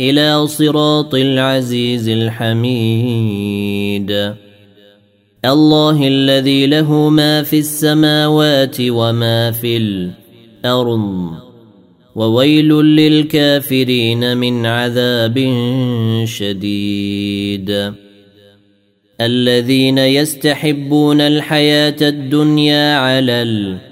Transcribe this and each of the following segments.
إلى صراط العزيز الحميد. الله الذي له ما في السماوات وما في الأرض. وويل للكافرين من عذاب شديد. الذين يستحبون الحياة الدنيا على الأرض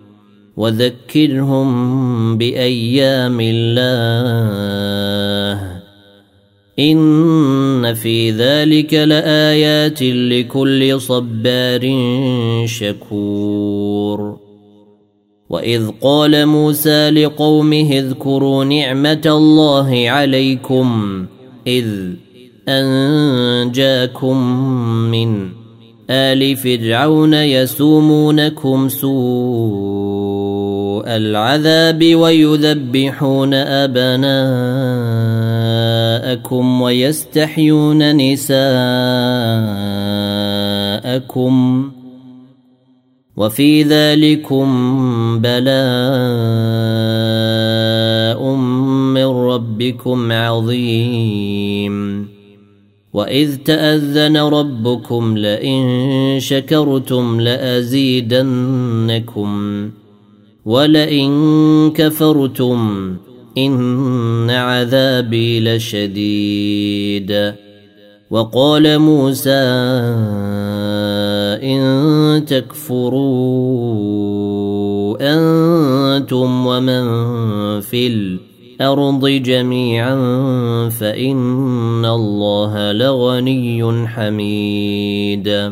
وذكرهم بأيام الله. إن في ذلك لآيات لكل صبار شكور. وإذ قال موسى لقومه اذكروا نعمة الله عليكم إذ أنجاكم من آل فرعون يسومونكم سوء العذاب ويذبحون أبناءكم ويستحيون نساءكم وفي ذلكم بلاء من ربكم عظيم. وإذ تأذن ربكم لئن شكرتم لأزيدنكم. ولئن كفرتم إن عذابي لشديد. وقال موسى إن تكفروا أنتم ومن في الأرض جميعا فإن الله لغني حميد.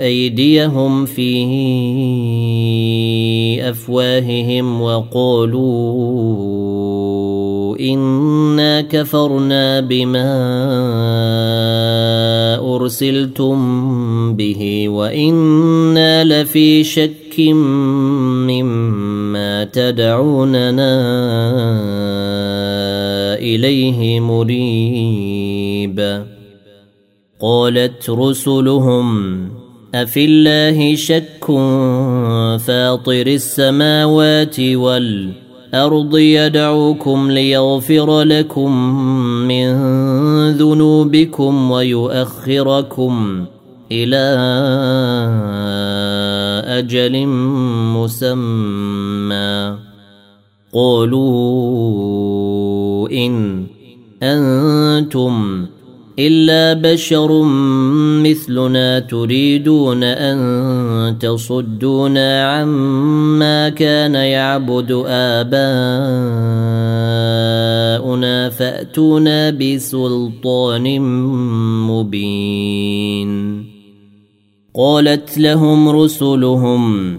أيديهم في أفواههم وقالوا إنا كفرنا بما أرسلتم به وإنا لفي شك مما تدعوننا إليه مريب. قالت رسلهم أفي الله شك فاطر السماوات والأرض يدعوكم ليغفر لكم من ذنوبكم ويؤخركم إلى أجل مسمى. قولوا إن أنتم إلا بشر مثلنا تريدون أن تصدونا عما كان يعبد آباؤنا فأتونا بسلطان مبين. قالت لهم رسلهم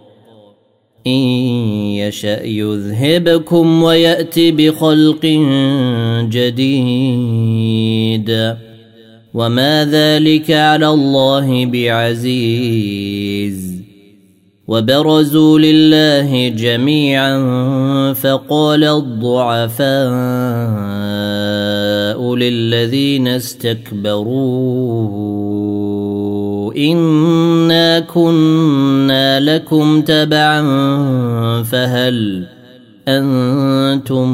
إن يشأ يذهبكم ويأتي بخلق جديد. وما ذلك على الله بعزيز. وبرزوا لله جميعا فقال الضعفاء للذين استكبروا انا كنا لكم تبعا فهل أنتم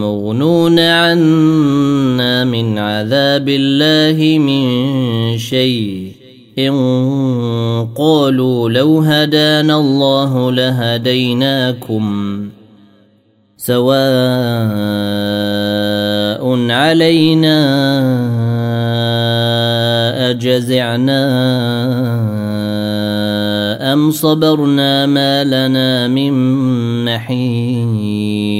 مغنون عنا من عذاب الله من شيء ان قالوا لو هدانا الله لهديناكم سواء علينا اجزعنا أم صبرنا ما لنا من محيص.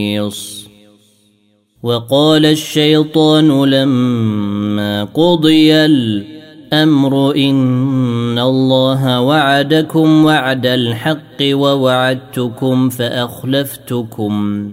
وقال الشيطان لما قضي الأمر إن الله وعدكم وعد الحق ووعدتكم فأخلفتكم.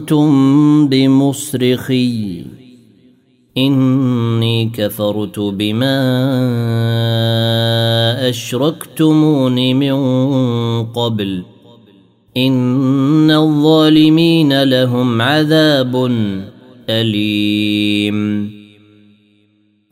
أنتم بمصرخي. إني كفرت بما اشركتمون من قبل. إن الظالمين لهم عذاب أليم.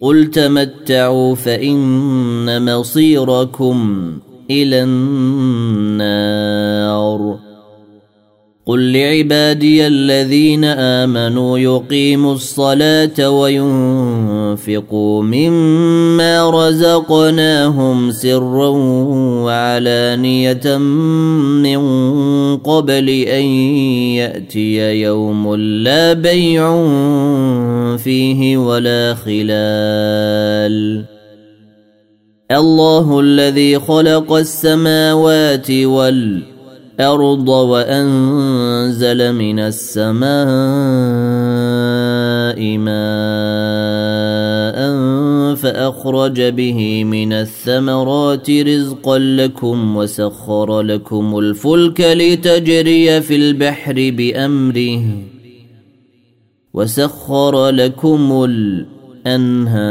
قل تمتعوا فان مصيركم إلى النار قل لعبادي الذين امنوا يقيموا الصلاه وينفقوا مما رزقناهم سرا وعلانيه من قبل ان ياتي يوم لا بيع فيه ولا خلال الله الذي خلق السماوات والارض الأرض وأنزل من السماء ماء فأخرج به من الثمرات رزقا لكم وسخر لكم الفلك لتجري في البحر بأمره وسخر لكم الأنهار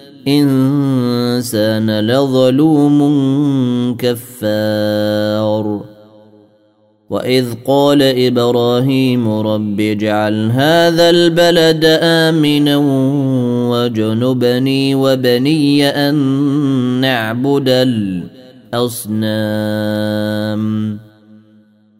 الإنسان لظلوم كفار. وإذ قال إبراهيم رب اجعل هذا البلد آمنا وجنبني وبني أن نعبد الأصنام.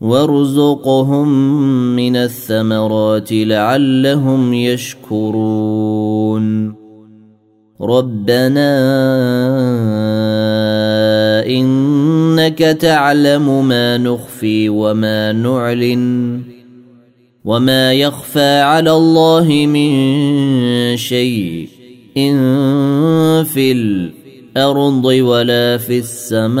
وارزقهم من الثمرات لعلهم يشكرون ربنا انك تعلم ما نخفي وما نعلن وما يخفى على الله من شيء إن في الأرض ولا في السماء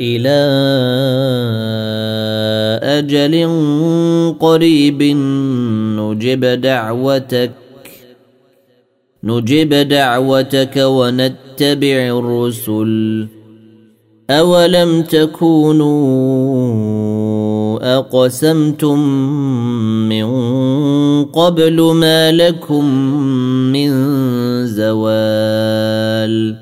إلى أجل قريب نجب دعوتك نجب دعوتك ونتبع الرسل. أولم تكونوا أقسمتم من قبل ما لكم من زوال؟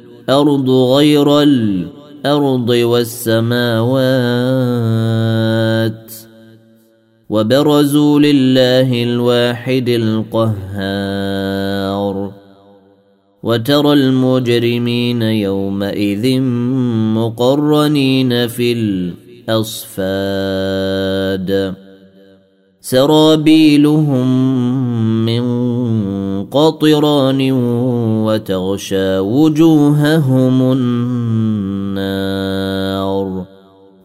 الأرض غير الأرض والسماوات. وبرزوا لله الواحد القهار. وترى المجرمين يومئذ مقرنين في الأصفاد. سرابيلهم من قطران وتغشى وجوههم النار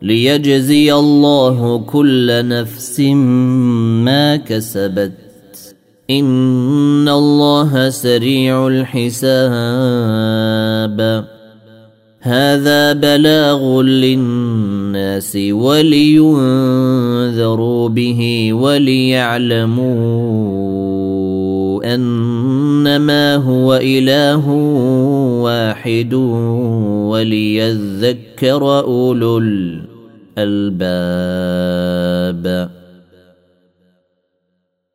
ليجزي الله كل نفس ما كسبت. إن الله سريع الحساب. هذا بلاغ للناس ولينذروا به وليعلموا إنما هو إله واحد وليذكر أولو الألباب.